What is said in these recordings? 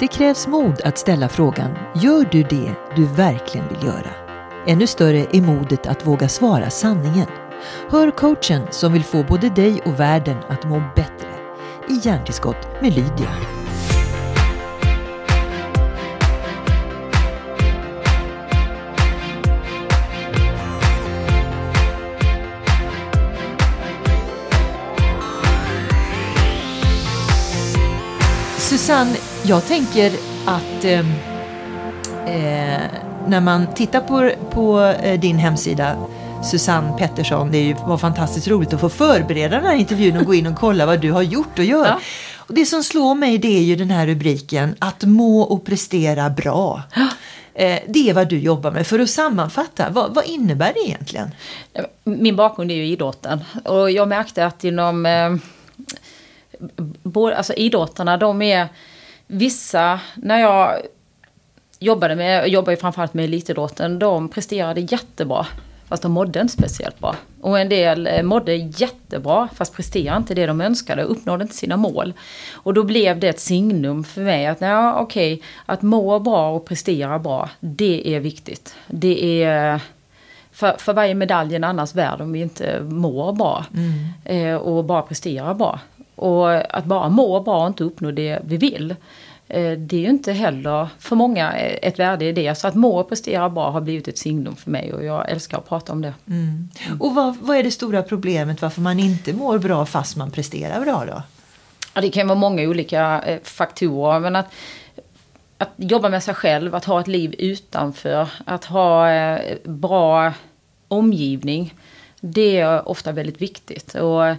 Det krävs mod att ställa frågan, gör du det du verkligen vill göra? Ännu större är modet att våga svara sanningen. Hör coachen som vill få både dig och världen att må bättre. I Hjärntillskott med Lydia. Susanne, jag tänker att eh, eh, när man tittar på, på eh, din hemsida Susanne Pettersson, det är ju, var fantastiskt roligt att få förbereda den här intervjun och gå in och kolla vad du har gjort och gör. Ja. Och det som slår mig det är ju den här rubriken, att må och prestera bra. Ja. Eh, det är vad du jobbar med. För att sammanfatta, vad, vad, innebär det egentligen? Min bakgrund är ju idrotten och jag märkte att inom eh, både, alltså idrottarna, de är vissa, när jag jobbade med, jag jobbar ju framförallt med elitidrotten, de presterade jättebra. Fast de mådde inte speciellt bra. Och en del eh, mådde jättebra fast presterade inte det de önskade, uppnådde inte sina mål. Och då blev det ett signum för mig att ja, okej, att må bra och prestera bra, det är viktigt. Det är... För, för varje medalj är en annars värd om vi inte mår bra. Mm. Eh, och bara presterar bra. Och att bara må bra och inte uppnå det vi vill. Eh, det är ju inte heller för många ett värde i det. Så att må och prestera bra har blivit ett signum för mig och jag älskar att prata om det. Mm. Och vad, vad, är det stora problemet varför man inte mår bra fast man presterar bra då? Ja, det kan vara många olika eh, faktorer. Men att, att jobba med sig själv, att ha ett liv utanför, att ha eh, bra omgivning. Det är ofta väldigt viktigt. Och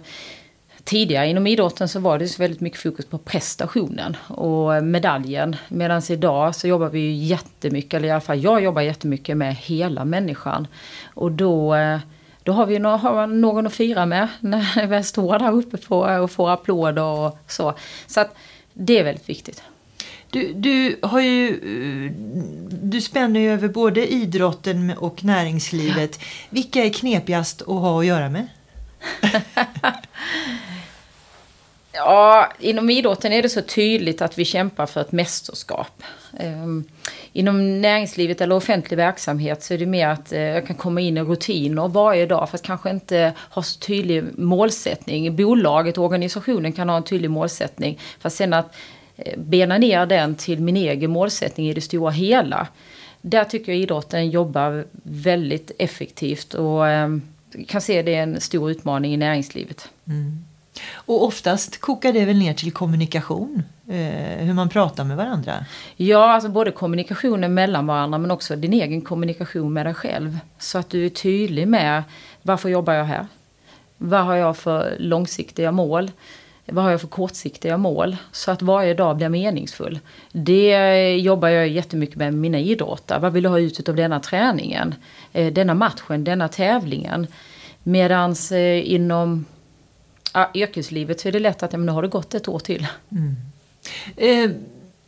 tidigare inom idrotten så var det så väldigt mycket fokus på prestationen och medaljen. Medan idag så jobbar vi ju jättemycket, eller i alla fall jag jobbar jättemycket med hela människan. Och då, eh, då har vi någon att fira med när vi står där uppe på och får applåder och så. Så att det är väldigt viktigt. Du, du, har ju, eh, du spänner ju över både idrotten och näringslivet. Vilka är knepigast att ha att göra med? Ja, inom idrotten är det så tydligt att vi kämpar för ett mästerskap. Ehm, inom näringslivet eller offentlig verksamhet så är det mer att eh, jag kan komma in i rutiner varje dag fast kanske inte ha så tydlig målsättning. Bolaget och organisationen kan ha en tydlig målsättning fast sen att eh, bena ner den till min egen målsättning i det stora hela. Där tycker jag idrotten jobbar väldigt effektivt och ehm, kan se det är en stor utmaning i näringslivet. Mm. Och oftast kokar det väl ner till kommunikation, eh, hur man pratar med varandra? Ja, alltså både kommunikationen mellan varandra men också din egen kommunikation med dig själv. Så att du är tydlig med varför jobbar jag här? Vad har jag för långsiktiga mål? Vad har jag för kortsiktiga mål? Så att varje dag blir meningsfull. Det jobbar jag jättemycket med med mina idrottare. Vad vill du ha ut av denna träningen? Eh, denna matchen, denna tävlingen? Medans eh, inom yrkeslivet så är det lätt att ja, men nu har det gått ett år till. Mm. Eh,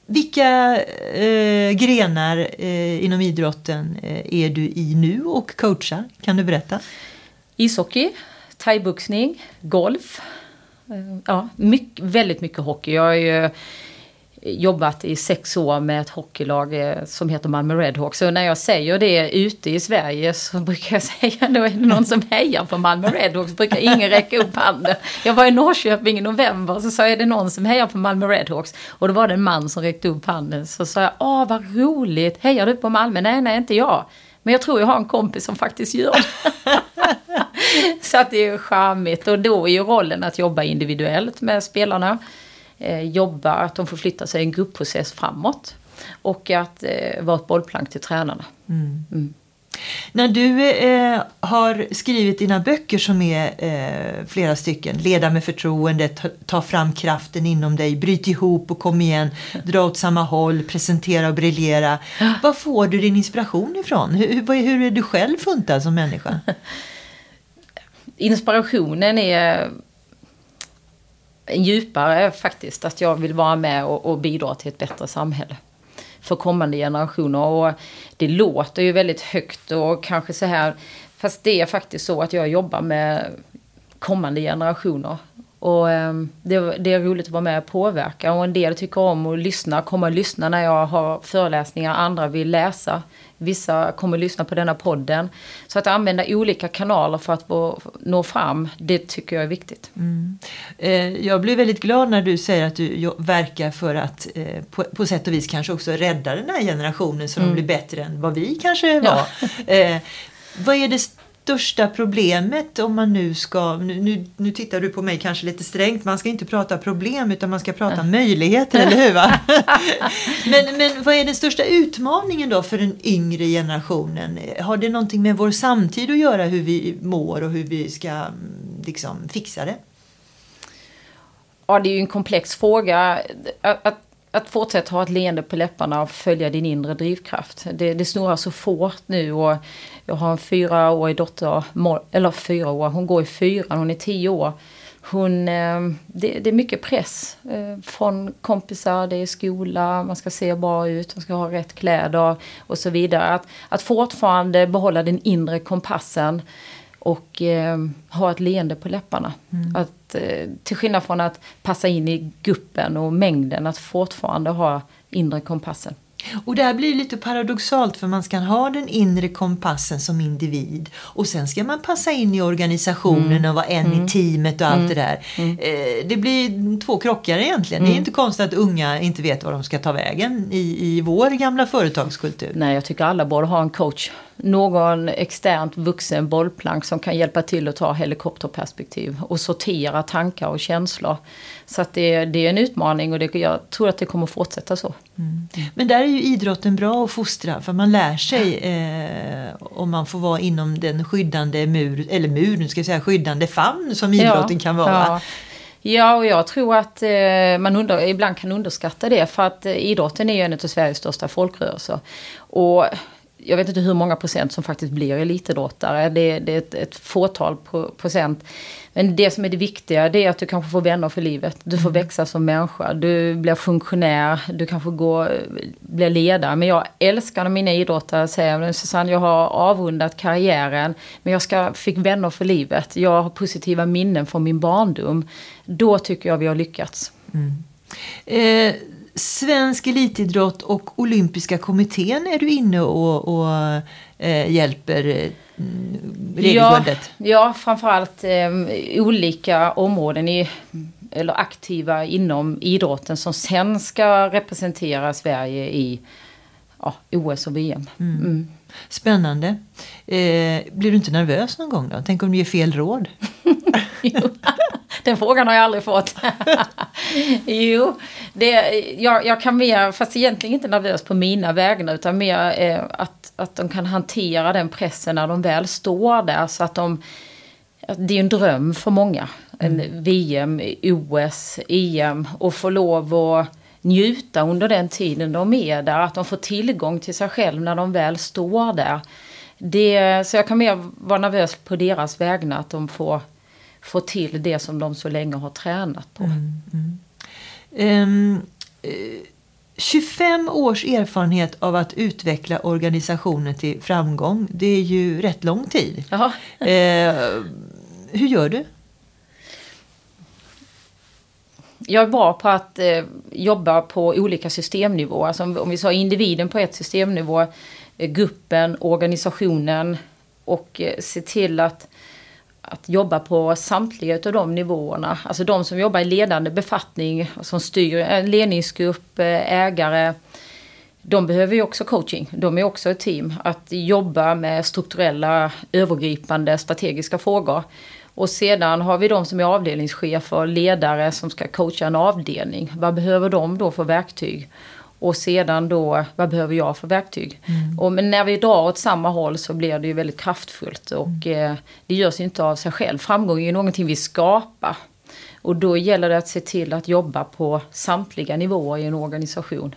vilka eh, grenar eh, inom idrotten eh, är du i nu och coachar? Kan du berätta? Ishockey, thaiboxning, golf. Eh, ja, mycket, väldigt mycket hockey. Jag är jobbat i sex år med ett hockeylag eh, som heter Malmö Redhawks. Så när jag säger det ute i Sverige så brukar jag säga då är det någon som hejar på Malmö Redhawks brukar ingen räcka upp handen. Jag var i Norrköping i november och så sa jag är det någon som hejar på Malmö Redhawks? Och då var det en man som räckte upp handen. Så sa jag, åh vad roligt, hejar du på Malmö? Nej, nej inte jag. Men jag tror jag har en kompis som faktiskt gör det. så att det är ju charmigt och då är ju rollen att jobba individuellt med spelarna jobba, att de får flytta sig i en gruppprocess framåt. Och att eh, vara ett bollplank till tränarna. Mm. Mm. När du eh, har skrivit dina böcker som är eh, flera stycken, Leda med förtroende, ta, ta, fram kraften inom dig, Bryt ihop och kom igen, Dra åt samma håll, Presentera och briljera. Var får du din inspiration ifrån? Hur, hur är du själv funtad som människa? Inspirationen är djupare faktiskt. Att jag vill vara med och, och bidra till ett bättre samhälle för kommande generationer. Och det låter ju väldigt högt och kanske så här. Fast det är faktiskt så att jag jobbar med kommande generationer. Och ehm, det, det, är roligt att vara med och påverka. Och en del tycker om att lyssna, kommer att lyssna när jag har föreläsningar. Andra vill läsa. Vissa kommer lyssna på denna podden. Så att använda olika kanaler för att nå fram, det tycker jag är viktigt. Mm. Eh, jag blir väldigt glad när du säger att du verkar för att eh, på, på, sätt och vis kanske också rädda den här generationen så mm. de blir bättre än vad vi kanske var. Ja. eh, vad är det största problemet om man nu ska, nu, nu, nu, tittar du på mig kanske lite strängt, man ska inte prata problem utan man ska prata möjligheter, eller hur? Men, men vad är den största utmaningen då för den yngre generationen? Har det någonting med vår samtid att göra, hur vi mår och hur vi ska mm, liksom, fixa det? Ja, det är ju en komplex fråga. Att, att fortsätta ha ett leende på läpparna och följa din inre drivkraft. Det, det snurrar så fort nu och jag har en fyraårig dotter, eller fyra år, hon går i fyran, hon är tio år. Hon, eh, det, det är mycket press eh, från kompisar, det är skola, man ska se bra ut, man ska ha rätt kläder och så vidare. Att, att fortfarande behålla den inre kompassen och eh, ha ett leende på läpparna. Mm. Att, eh, till skillnad från att passa in i guppen och mängden, att fortfarande ha inre kompassen. Och det här blir lite paradoxalt för man ska ha den inre kompassen som individ och sen ska man passa in i organisationen mm. och vara en mm. i teamet och allt mm. det där. Mm. Eh, det blir två krockar egentligen. Det är mm. inte konstigt att unga inte vet var de ska ta vägen i, i vår gamla företagskultur. Nej, jag tycker alla borde ha en coach någon externt vuxen bollplank som kan hjälpa till att ta helikopterperspektiv och sortera tankar och känslor. Så att det, det är en utmaning och det, jag tror att det kommer fortsätta så. Mm. Men där är ju idrotten bra att fostra för man lär sig eh, om man får vara inom den skyddande mur, eller muren ska jag säga, skyddande famn som idrotten ja, kan vara. Ja. Ja, och jag tror att eh, man under, ibland kan underskatta det för att eh, idrotten är ju en av Sveriges största folkrörelser. Och jag vet inte hur många procent som faktiskt blir elitidrottare. Det, det är ett, ett fåtal procent. Men det som är det viktiga det är att du kanske får vänner för livet. Du får mm. växa som människa. Du blir funktionär. Du kanske går, blir ledare. Men jag älskar när mina idrottare säger Susanne jag har avrundat karriären. Men jag ska, fick vänner för livet. Jag har positiva minnen från min barndom. Då tycker jag vi har lyckats. Mm. Eh Svensk elitidrott och olympiska kommittén är du inne och, och eh, hjälper eh, regelbundet. Ja, ja framförallt eh, olika områden i, eller aktiva inom idrotten som sen ska representera Sverige i ja, OS och VM. Mm. Mm. Spännande. Eh, blir du inte nervös någon gång då? Tänk om du ger fel råd? Den frågan har jag aldrig fått. jo, det, jag, jag, kan mer, fast egentligen inte nervös på mina vägnar utan mer eh, att, att de kan hantera den pressen när de väl står där så att de det är en dröm för många. En mm. VM, OS, EM och få lov att njuta under den tiden de är där. Att de får tillgång till sig själv när de väl står där. Det, så jag kan mer vara nervös på deras vägnar att de får få till det som de så länge har tränat på. Mm, mm. Um, uh, 25 års erfarenhet av att utveckla organisationer till framgång, det är ju rätt lång tid. Uh, hur gör du? Jag är bra på att eh, jobba på olika systemnivåer. Alltså om, om vi sa individen på ett systemnivå, eh, gruppen, organisationen och eh, se till att att jobba på samtliga av de nivåerna. Alltså de som jobbar i ledande befattning, som styr en ledningsgrupp, eh, ägare. De behöver ju också coaching. De är också ett team. Att jobba med strukturella, övergripande, strategiska frågor. Och sedan har vi de som är avdelningschefer ledare som ska coacha en avdelning. Vad behöver de då för verktyg? Och sedan då, vad behöver jag för verktyg? Mm. Och, men när vi drar åt samma håll så blir det ju väldigt kraftfullt. Och mm. eh, det görs inte av sig själv. Framgång är ju någonting vi skapar. Och då gäller det att se till att jobba på samtliga nivåer i en organisation.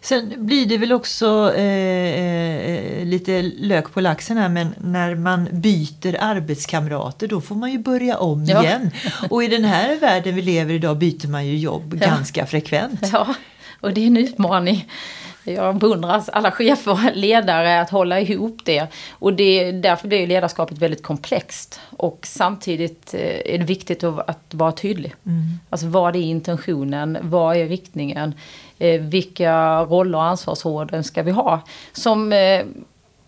Sen blir det väl också eh, eh, lite lök på laxen här men när man byter arbetskamrater då får man ju börja om ja. igen. Och i den här världen vi lever idag byter man ju jobb ja. ganska frekvent. Ja, och det är en utmaning. Jag beundrar alla chefer och ledare att hålla ihop det. Och det, därför blir ledarskapet väldigt komplext. Och samtidigt eh, är det viktigt att, vara tydlig. Mm. Alltså vad är intentionen? Vad är riktningen? Eh, vilka roller och ansvarsområden ska vi ha? Som eh,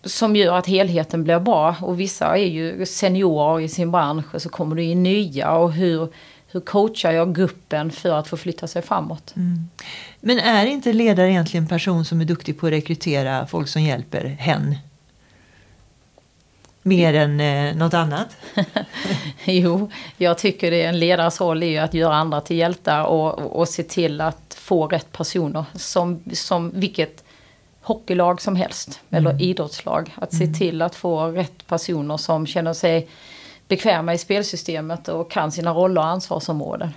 som gör att helheten blir bra. Och vissa är ju seniorer i sin bransch och så kommer det in nya. Och hur, hur coachar jag gruppen för att få flytta sig framåt? Mm. Men är inte ledare egentligen en person som är duktig på att rekrytera folk som hjälper hen? Mer än eh, något annat? jo, jag tycker det är en ledares roll är att göra andra till hjältar och, och se till att få rätt personer. Som, som vilket hockeylag som helst, mm. eller idrottslag. Att se mm. till att få rätt personer som känner sig bekväma i spelsystemet och kan sina roller och ansvarsområden.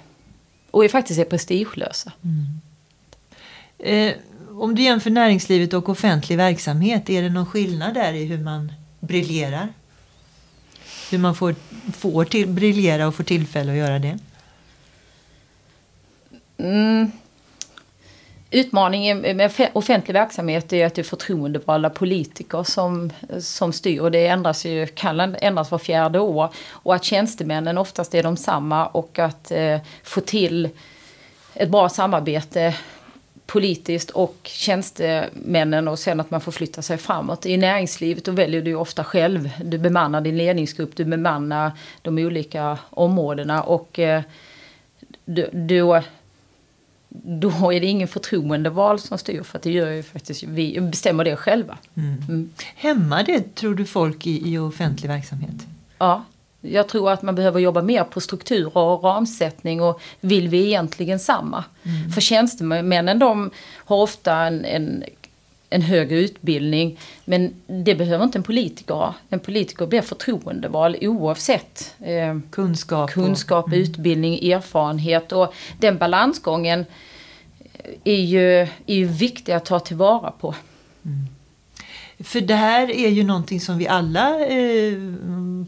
Och är faktiskt är prestigelösa. Mm. Eh, om du jämför näringslivet och offentlig verksamhet, är det någon skillnad där i hur man briljerar? Hur man får, får till, briljera och får tillfälle att göra det? Mm. Utmaningen med offentlig verksamhet är att det är förtroendevalda politiker som, som styr. Och det ändras ju, kan ändras var fjärde år. Och att tjänstemännen oftast är de samma och att eh, få till ett bra samarbete politiskt och tjänstemännen och sen att man får flytta sig framåt. I näringslivet då väljer du ofta själv. Du bemannar din ledningsgrupp, du bemannar de olika områdena och eh, du, du då är det ingen förtroendeval som styr för att det gör ju faktiskt vi bestämmer det själva. Mm. Mm. Hämmar det tror du folk i, i offentlig verksamhet? Ja, jag tror att man behöver jobba mer på strukturer och ramsättning och vill vi egentligen samma? Mm. För tjänstemännen de har ofta en, en, en högre utbildning men det behöver inte en politiker ha. En politiker blir förtroendeval oavsett eh, kunskap, kunskap och, mm. utbildning, erfarenhet och den balansgången är ju, är ju viktig att ta tillvara på. Mm. För det här är ju någonting som vi alla eh,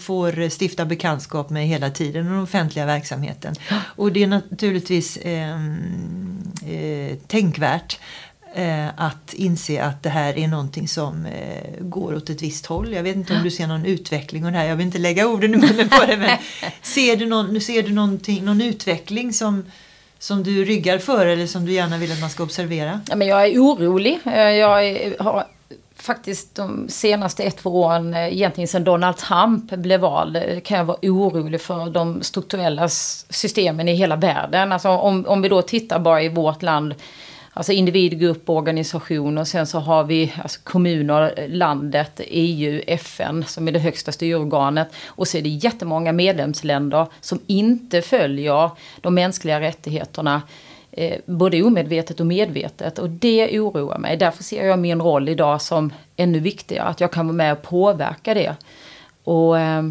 får stifta bekantskap med hela tiden, den offentliga verksamheten. Och det är naturligtvis eh, eh, tänkvärt eh, att inse att det här är någonting som eh, går åt ett visst håll. Jag vet inte om du ser någon utveckling och det här. Jag vill inte lägga orden i munnen på det men ser du, någon, ser du någon utveckling som som du ryggar för eller som du gärna vill att man ska observera? Ja, men jag är orolig. Eh, jag har faktiskt de senaste ett, två åren, eh, egentligen sedan Donald Trump blev vald, eh, kan jag vara orolig för de strukturella systemen i hela världen. Alltså om, om vi då tittar bara i vårt land, alltså individ, grupp, organisation och sen så har vi alltså kommuner, landet, EU, FN som är det högsta styrorganet. Och så är det jättemånga medlemsländer som inte följer de mänskliga rättigheterna eh, både omedvetet och medvetet. Och det oroar mig. Därför ser jag min roll idag som ännu viktigare. Att jag kan vara med och påverka det. Och eh,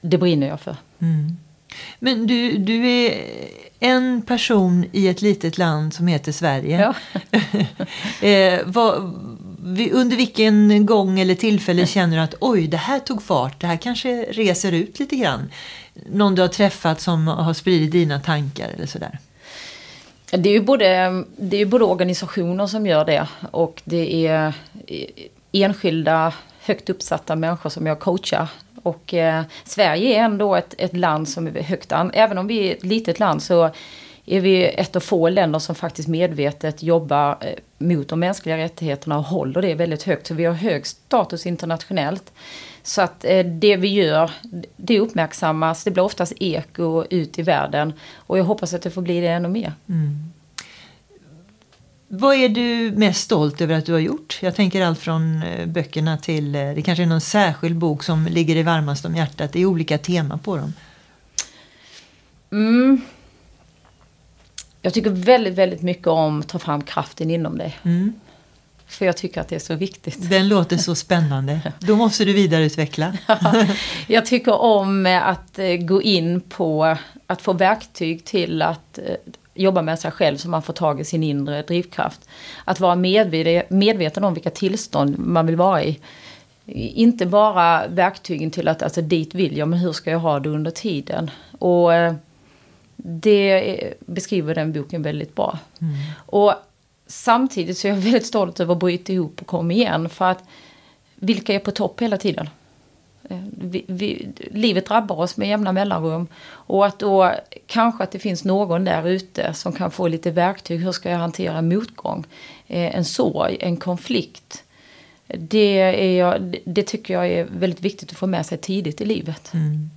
det brinner jag för. Mm. Men du, du är en person i ett litet land som heter Sverige. Ja. eh, vad, under vilken gång eller tillfälle känner du att oj, det här tog fart, det här kanske reser ut lite grann? Någon du har träffat som har spridit dina tankar eller sådär? Det är ju både, det är både organisationer som gör det och det är enskilda högt uppsatta människor som jag coachar. Och eh, Sverige är ändå ett, ett land som är högt an, även om vi är ett litet land så är vi ett av få länder som faktiskt medvetet jobbar eh, mot de mänskliga rättigheterna och håller det väldigt högt. Så vi har hög status internationellt. Så att eh, det vi gör, det uppmärksammas, det blir oftast eko ut i världen. Och jag hoppas att det får bli det ännu mer. Mm. Vad är du mest stolt över att du har gjort? Jag tänker allt från eh, böckerna till, eh, det kanske är någon särskild bok som ligger dig varmast om hjärtat. Det är olika teman på dem. Mm. Jag tycker väldigt, väldigt mycket om att ta fram kraften inom dig. Mm. För jag tycker att det är så viktigt. Den låter så spännande. Då måste du vidareutveckla. ja, jag tycker om att eh, gå in på att få verktyg till att jobba med sig själv så man får tag i sin inre drivkraft. Att vara medveten om vilka tillstånd man vill vara i. Inte bara verktygen till att, alltså dit vill jag, men hur ska jag ha det under tiden? Och eh, det beskriver den boken väldigt bra. Mm. Och samtidigt så är jag väldigt stolt över att bryta ihop och komma igen. För att vilka är på topp hela tiden? Eh, vi, vi, livet drabbar oss med jämna mellanrum. Och att då kanske att det finns någon där ute som kan få lite verktyg. Hur ska jag hantera motgång? Eh, en sorg, en konflikt. Det, är jag, det tycker jag är väldigt viktigt att få med sig tidigt i livet. Mm.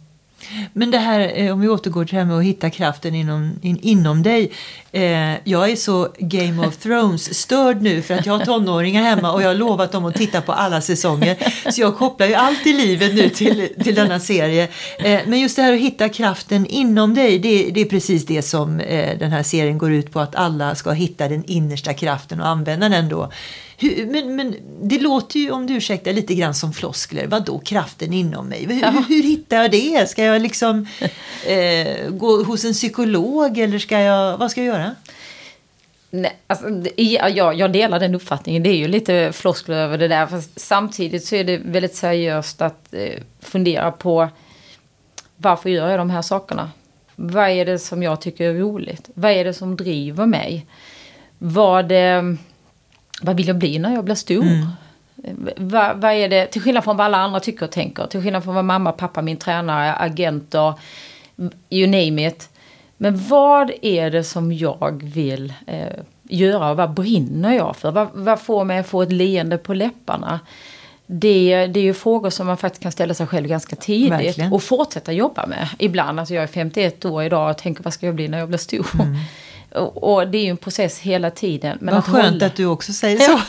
Men det här, eh, om vi återgår till det här med att hitta kraften inom, in, inom dig. Eh, jag är så Game of Thrones-störd nu för att jag har tonåringar hemma och jag har lovat dem att titta på alla säsonger. Så jag kopplar ju allt i livet nu till, till denna serie. Eh, men just det här att hitta kraften inom dig, det, det är precis det som eh, den här serien går ut på. Att alla ska hitta den innersta kraften och använda den då. Hur, men, men det låter ju, om du ursäktar, lite grann som floskler. Vad då kraften inom mig? Hur, ja. hur, hittar jag det? Ska jag liksom eh, gå hos en psykolog eller ska jag, vad ska jag göra? Nej, alltså, jag, jag delar den uppfattningen. Det är ju lite floskler över det där. Fast samtidigt så är det väldigt seriöst att eh, fundera på varför gör jag de här sakerna? Vad är det som jag tycker är roligt? Vad är det som driver mig? Vad... Eh, vad vill jag bli när jag blir stor? Mm. Vad, vad, är det, till skillnad från vad alla andra tycker och tänker, till skillnad från vad mamma, pappa, min tränare, agenter, you name it. Men vad är det som jag vill eh, göra och vad brinner jag för? Vad, vad får mig att få ett leende på läpparna? Det, det är ju frågor som man faktiskt kan ställa sig själv ganska tidigt Verkligen. och fortsätta jobba med. Ibland, alltså jag är 51 år idag och tänker vad ska jag bli när jag blir stor? Mm. Och, det är ju en process hela tiden. Men Vad att skönt hålla... att du också säger så.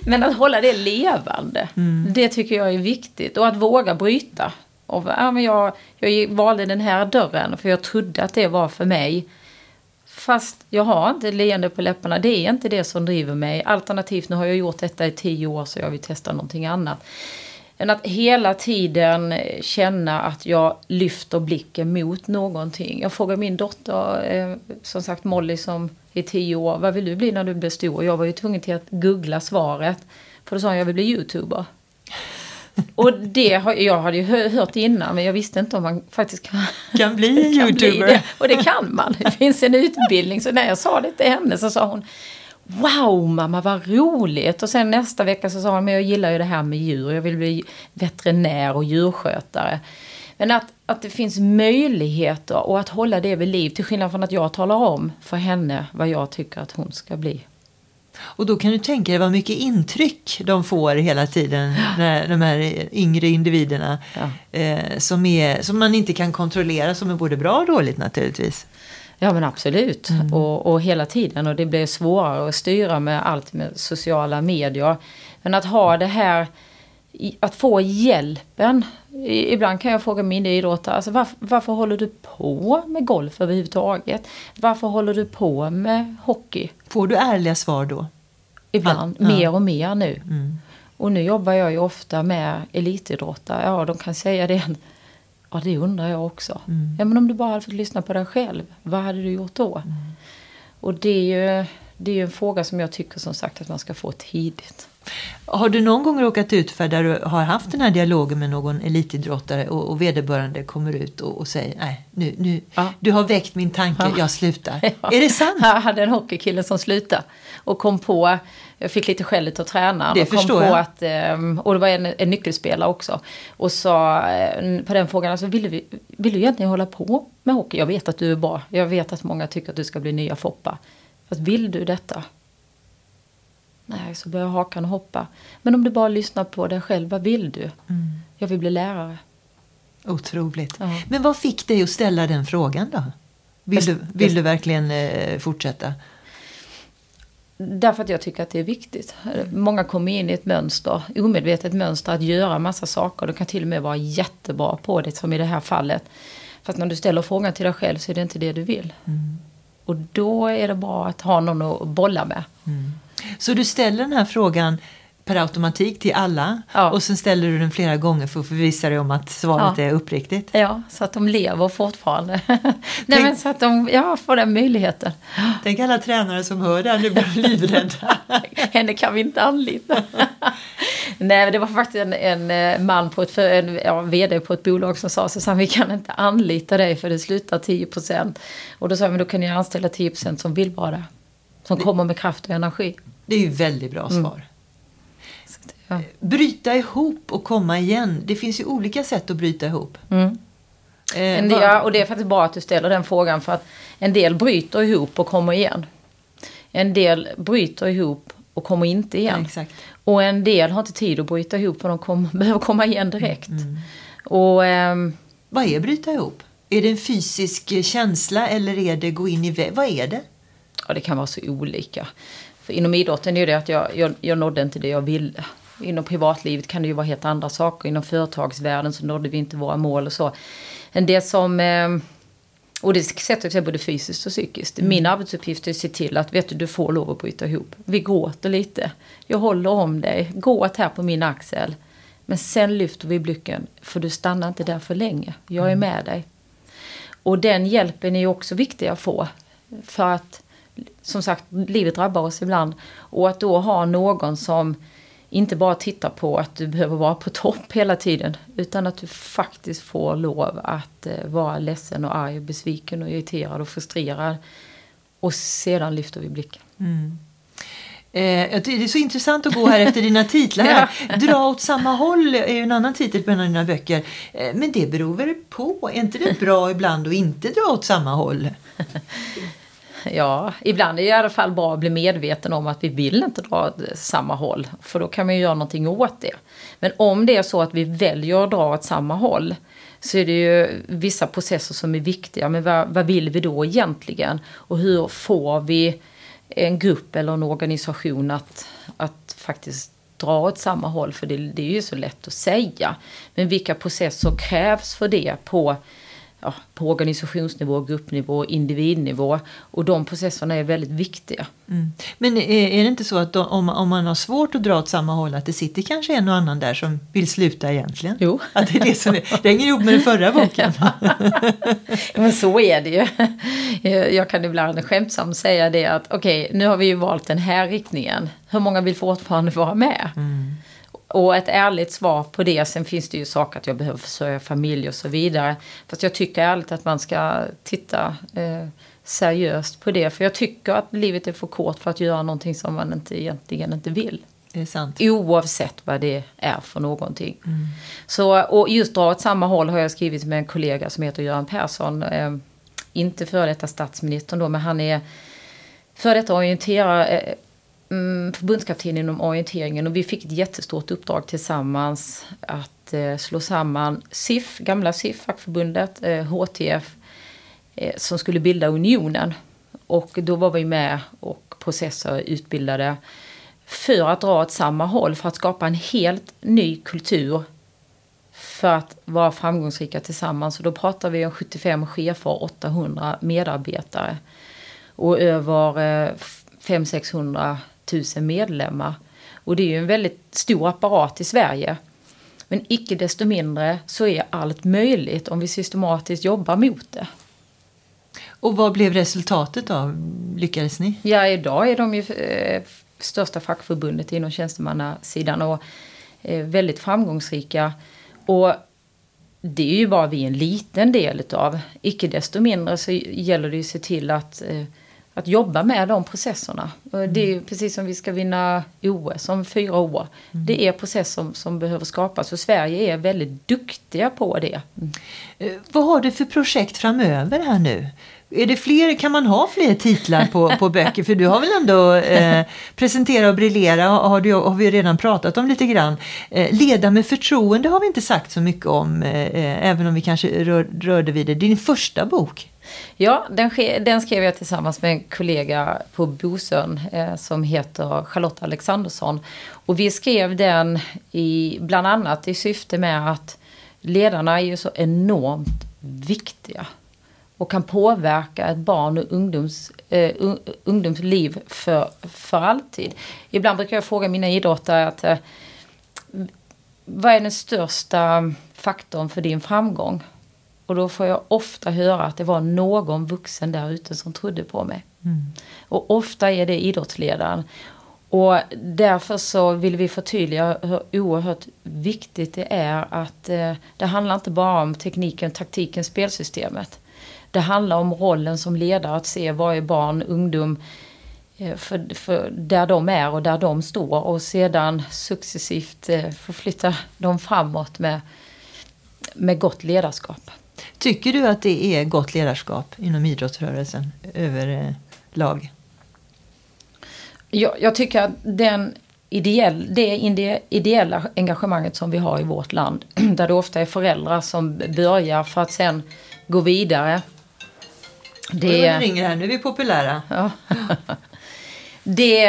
men att hålla det levande, mm. det tycker jag är viktigt. Och att våga bryta. Och, ja, men jag, jag valde den här dörren för jag trodde att det var för mig. Fast jag har inte leende på läpparna, det är inte det som driver mig. Alternativt, nu har jag gjort detta i tio år så jag vill testa någonting annat. Men att hela tiden känna att jag lyfter blicken mot någonting. Jag frågar min dotter, eh, som sagt Molly som är tio år, vad vill du bli när du blir stor? Jag var ju tvungen till att googla svaret. För då sa hon, jag vill bli youtuber. Och det har, jag hade ju hört innan men jag visste inte om man faktiskt kan, kan bli en youtuber. Bli och det kan man. Det finns en utbildning. Så när jag sa det till henne så sa hon Wow mamma vad roligt! Och sen nästa vecka så sa hon, men jag gillar ju det här med djur, jag vill bli veterinär och djurskötare. Men att, att det finns möjligheter och att hålla det vid liv, till skillnad från att jag talar om för henne vad jag tycker att hon ska bli. Och då kan du tänka dig vad mycket intryck de får hela tiden, när, de här yngre individerna. Ja. Eh, som, är, som man inte kan kontrollera, som är både bra och dåligt naturligtvis. Ja men absolut. Mm. Och, och hela tiden. Och det blir svårare att styra med allt med sociala medier. Men att ha det här, att få hjälpen. Ibland kan jag fråga min idrottare, alltså varför, varför håller du på med golf överhuvudtaget? Varför håller du på med hockey? Får du ärliga svar då? Ibland, ja. mer och mer nu. Mm. Och nu jobbar jag ju ofta med elitidrottare. Ja, de kan säga det Ja, det undrar jag också. Mm. Ja, men om du bara hade fått lyssna på dig själv, vad hade du gjort då? Mm. Och det är ju det är en fråga som jag tycker som sagt att man ska få tidigt. Har du någon gång råkat ut för där du har haft den här dialogen med någon elitidrottare och, och vederbörande kommer ut och, och säger nej, nu, nu, ja. du har väckt min tanke, ja. jag slutar. Ja. Är det sant? Jag hade en hockeykille som slutade och kom på jag fick lite skäll av tränaren. Det och kom på jag. Att, ehm, och det var en, en nyckelspelare också. Och sa eh, på den frågan, alltså, vill, du, vill du egentligen hålla på med hockey? Jag vet att du är bra. Jag vet att många tycker att du ska bli nya Foppa. Fast vill du detta? Nej, så börjar hakan hoppa. Men om du bara lyssnar på dig själv, vad vill du? Mm. Jag vill bli lärare. Otroligt. Ja. Men vad fick dig att ställa den frågan då? Vill, du, vill du verkligen eh, fortsätta? Därför att jag tycker att det är viktigt. Många kommer in i ett mönster, omedvetet mönster, att göra massa saker. Du kan till och med vara jättebra på det, som i det här fallet. Fast när du ställer frågan till dig själv så är det inte det du vill. Mm. Och då är det bra att ha någon att bolla med. Mm. Så du ställer den här frågan per automatik till alla ja. och sen ställer du den flera gånger för att förvissa dig om att svaret ja. är uppriktigt. Ja, så att de lever fortfarande. Nej, men så att de ja, får den möjligheten. Tänk alla tränare som hör det här, nu blir livrädda. Henne kan vi inte anlita. Nej, det var faktiskt en, en eh, man på ett en, ja, vd på ett bolag som sa så vi kan inte anlita dig för det slutar 10 Och då sa jag, men då kan ni anställa 10% som vill vara Som kommer med kraft och energi. Det är ju väldigt bra Mm. svar. Ja. Bryta ihop och komma igen. Det finns ju olika sätt att bryta ihop. Mm. Eh, del, ja, och det är faktiskt bra att du ställer den frågan för att en del bryter ihop och kommer igen. En del bryter ihop och kommer inte ja, igen. exakt. Och en del har inte tid att bryta ihop för de kom, behöver komma igen direkt. Mm. Och ehm, Vad är bryta ihop? Är det en fysisk känsla eller är det gå in i vä- Vad är det? Ja, det kan vara så olika. För inom idrotten är det att jag, jag, jag nådde inte det jag ville. Inom privatlivet kan det ju vara helt andra saker. Inom företagsvärlden så nådde vi inte våra mål och så. Men det som... ehm, Och det sätter sig både fysiskt och psykiskt. Min arbetsuppgift är att se till att vet du, du får lov att bryta ihop. Vi gråter lite. Jag håller om dig. Gråt här på min axel. Men sen lyfter vi blicken. För du stannar inte där för länge. Jag är med dig. Och den hjälpen är ju också viktig att få. För att, som sagt, livet drabbar oss ibland. Och att då ha någon som inte bara tittar på att du behöver vara på topp hela tiden. Utan att du faktiskt får lov att eh, vara ledsen och arg och besviken och irriterad och frustrerad. Och sedan lyfter vi blicken. Eh, jag tycker det är så intressant att gå här efter dina titlar. Här. Dra åt samma håll är ju en annan titel på en av dina böcker. Eh, men det beror väl på? Är inte det bra ibland att inte dra åt samma håll? Ja, ibland är det i alla fall bra att bli medveten om att vi vill inte dra åt samma håll. För då kan man ju göra någonting åt det. Men om det är så att vi väljer att dra åt samma håll så är det ju vissa processer som är viktiga. Men vad, vad vill vi då egentligen? Och hur får vi en grupp eller en organisation att, att faktiskt dra åt samma håll? För det, det är ju så lätt att säga. Men vilka processer krävs för det på ja, på organisationsnivå, gruppnivå, individnivå. Och de processerna är väldigt viktiga. Mm. Men är, är det inte så att då, om, om man har svårt att dra åt samma håll att det sitter kanske en och annan där som vill sluta egentligen? Jo. Att det, är det, som är, det hänger ihop med den förra boken. Men så är det ju. Jag kan ibland skämtsamt säga det att okej, nu har vi ju valt den här riktningen. Hur många vill fortfarande vara med? Och ett ärligt svar på det, sen finns det ju saker att jag behöver försörja familj och så vidare. Fast jag tycker ärligt att man ska titta eh, seriöst på det. För jag tycker att livet är för kort för att göra någonting som man inte, egentligen inte vill. Det är sant. Oavsett vad det är för någonting. Så, och just dra åt samma håll har jag skrivit med en kollega som heter Göran Persson. Eh, inte före detta statsministern då, men han är före detta orienterare, eh, mm, förbundskapten inom orienteringen. Och vi fick ett jättestort uppdrag tillsammans att eh, slå samman SIF, gamla SIF, fackförbundet, eh, HTF, eh, som skulle bilda Unionen. Och då var vi med och processade och utbildade för att dra åt samma håll, för att skapa en helt ny kultur för att vara framgångsrika tillsammans. Och då pratar vi om 75 chefer och 800 medarbetare. Och över eh, 500-600 000 medlemmar. Och det är ju en väldigt stor apparat i Sverige. Men icke desto mindre så är allt möjligt om vi systematiskt jobbar mot det. Och vad blev resultatet då? Lyckades ni? Ja, idag är de ju eh, största fackförbundet inom tjänstemannasidan och eh, väldigt framgångsrika. Och det är ju bara vi en liten del utav. Icke desto mindre så gäller det ju att se till att, eh, att jobba med de processerna. Det är precis som vi ska vinna OS om fyra år. Det är processer som, som behöver skapas och Sverige är väldigt duktiga på det. Eh, Vad har du för projekt framöver här nu? Är det fler, kan man ha fler titlar på, på böcker? För du har väl ändå eh, presentera och briljera har, du, har vi redan pratat om lite grann. Eh, leda med förtroende har vi inte sagt så mycket om, eh, eh även om vi kanske rör, rörde vid det. Din första bok. Ja, den, den skrev jag tillsammans med en kollega på Bosön eh, som heter Charlotte Alexandersson. Och vi skrev den i, bland annat i syfte med att ledarna är ju så enormt viktiga och kan påverka ett barn och ungdoms, eh, un, ungdomsliv för, för alltid. Ibland brukar jag fråga mina idrottare att eh, vad är den största faktorn för din framgång? Och då får jag ofta höra att det var någon vuxen där ute som trodde på mig. Och ofta är det idrottsledaren. Och därför så vill vi förtydliga hur oerhört viktigt det är att eh, det handlar inte bara om tekniken, taktiken, spelsystemet. Det handlar om rollen som ledare, att se varje barn, ungdom eh, för, för där de är och där de står och sedan successivt eh, förflytta dem framåt med, med gott ledarskap. Tycker du att det är gott ledarskap inom idrottsrörelsen överlag? Jag, jag tycker att den ideell, det ideella engagemanget som vi har i vårt land, där det ofta är föräldrar som börjar för att sen gå vidare. Det, det ringer här, nu är vi populära. Ja. det,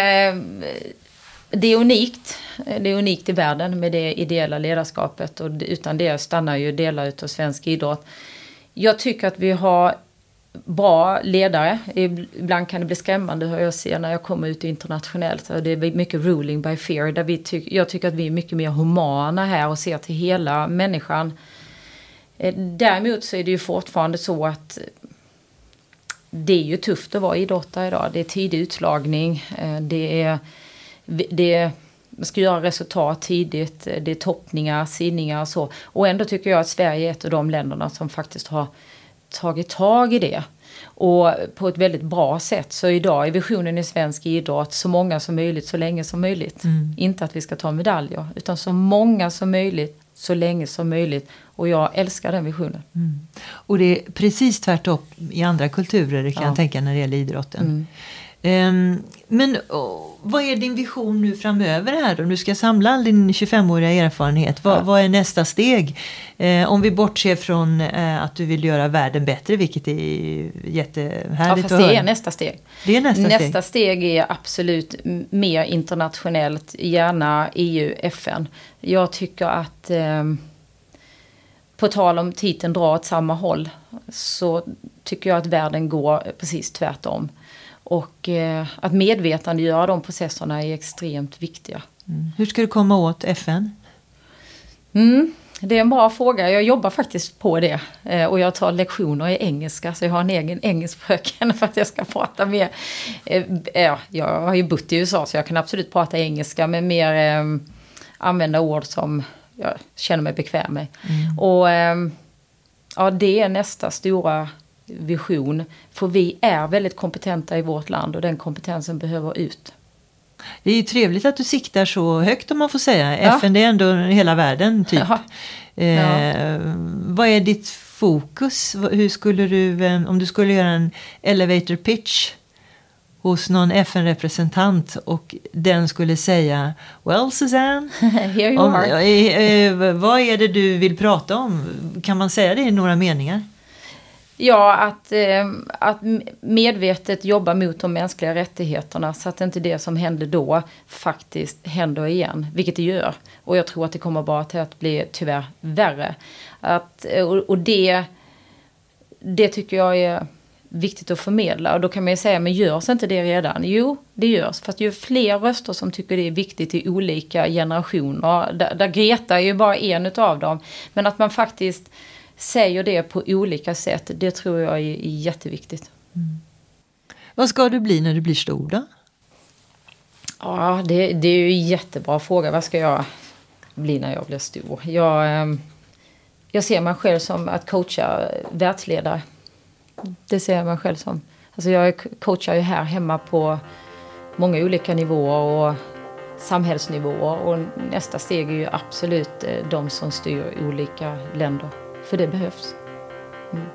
det är unikt. Det är unikt i världen med det ideella ledarskapet och utan det stannar ju delar av svensk idrott. Jag tycker att vi har bra ledare. Ibland kan det bli skrämmande hur jag ser när jag kommer ut internationellt. Det är mycket ruling by fear. Där vi ty jag tycker att vi är mycket mer humana här och ser till hela människan. Eh, däremot så är det ju fortfarande så att det är ju tufft att vara idrottare idag. Det är tidig utslagning. Eh, det är, det är man ska göra resultat tidigt. Det är toppningar, sinningar och så. Och ändå tycker jag att Sverige är ett av de länderna som faktiskt har tagit tag i det. Och på ett väldigt bra sätt. Så idag är visionen i svensk idrott så många som möjligt så länge som möjligt. Mm. Inte att vi ska ta medaljer utan så många som möjligt så länge som möjligt. Och jag älskar den visionen. Mm. Och det är precis tvärtom i andra kulturer kan ja. jag tänka när det gäller idrotten. Mm. Um, men oh, vad är din vision nu framöver här då? Du ska samla all din 25-åriga erfarenhet. Vad, ja. vad, är nästa steg? Uh, om vi bortser från uh, att du vill göra världen bättre, vilket är jättehärligt ja, fast det är nästa steg. Det är nästa, nästa steg. steg är absolut mer internationellt, gärna EU, FN. Jag tycker att um, på tal om titeln dra åt samma håll så tycker jag att världen går precis tvärtom. Och eh, att medvetandegöra de processerna är extremt viktiga. Mm. Hur ska du komma åt FN? Mm, det är en bra fråga. Jag jobbar faktiskt på det. Eh, och jag tar lektioner i engelska. Så jag har en egen engelskfröken för att jag ska prata mer. Eh, ja, jag har ju bott i USA så jag kan absolut prata engelska. Men mer eh, använda ord som jag känner mig bekväm med. Mm. Och eh, ja, det är nästa stora vision. För vi är väldigt kompetenta i vårt land och den kompetensen behöver ut. Det är ju trevligt att du siktar så högt om man får säga. Ja. FN det är ändå hela världen typ. Eh, vad är ditt fokus? Hur skulle du, eh, om du skulle göra en elevator pitch hos någon FN-representant och den skulle säga Well Suzanne, Here you om, are. Eh, vad är det du vill prata om? Kan man säga det i några meningar? Ja, att, eh, att medvetet jobba mot de mänskliga rättigheterna så att inte det som hände då faktiskt händer igen, vilket det gör. Och jag tror att det kommer bara till att bli tyvärr värre. Att, eh, och, och det, det tycker jag är viktigt att förmedla. Och då kan man ju säga, men görs inte det redan? Jo, det görs. Fast ju fler röster som tycker det är viktigt i olika generationer. Där, där Greta är ju bara en utav dem. Men att man faktiskt säger det på olika sätt, det tror jag är, jätteviktigt. Mm. Vad ska du bli när du blir stor då? Ja, det, det är ju en jättebra fråga. Vad ska jag bli när jag blir stor? Jag, ehm, jag ser mig själv som att coacha världsledare. Det ser jag mig själv som. Alltså jag coachar ju här hemma på många olika nivåer och samhällsnivåer. Och nästa steg är ju absolut eh, de som styr olika länder. För det behövs. Mm.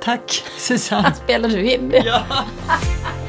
Tack Susanne. Spelar du in det? Ja.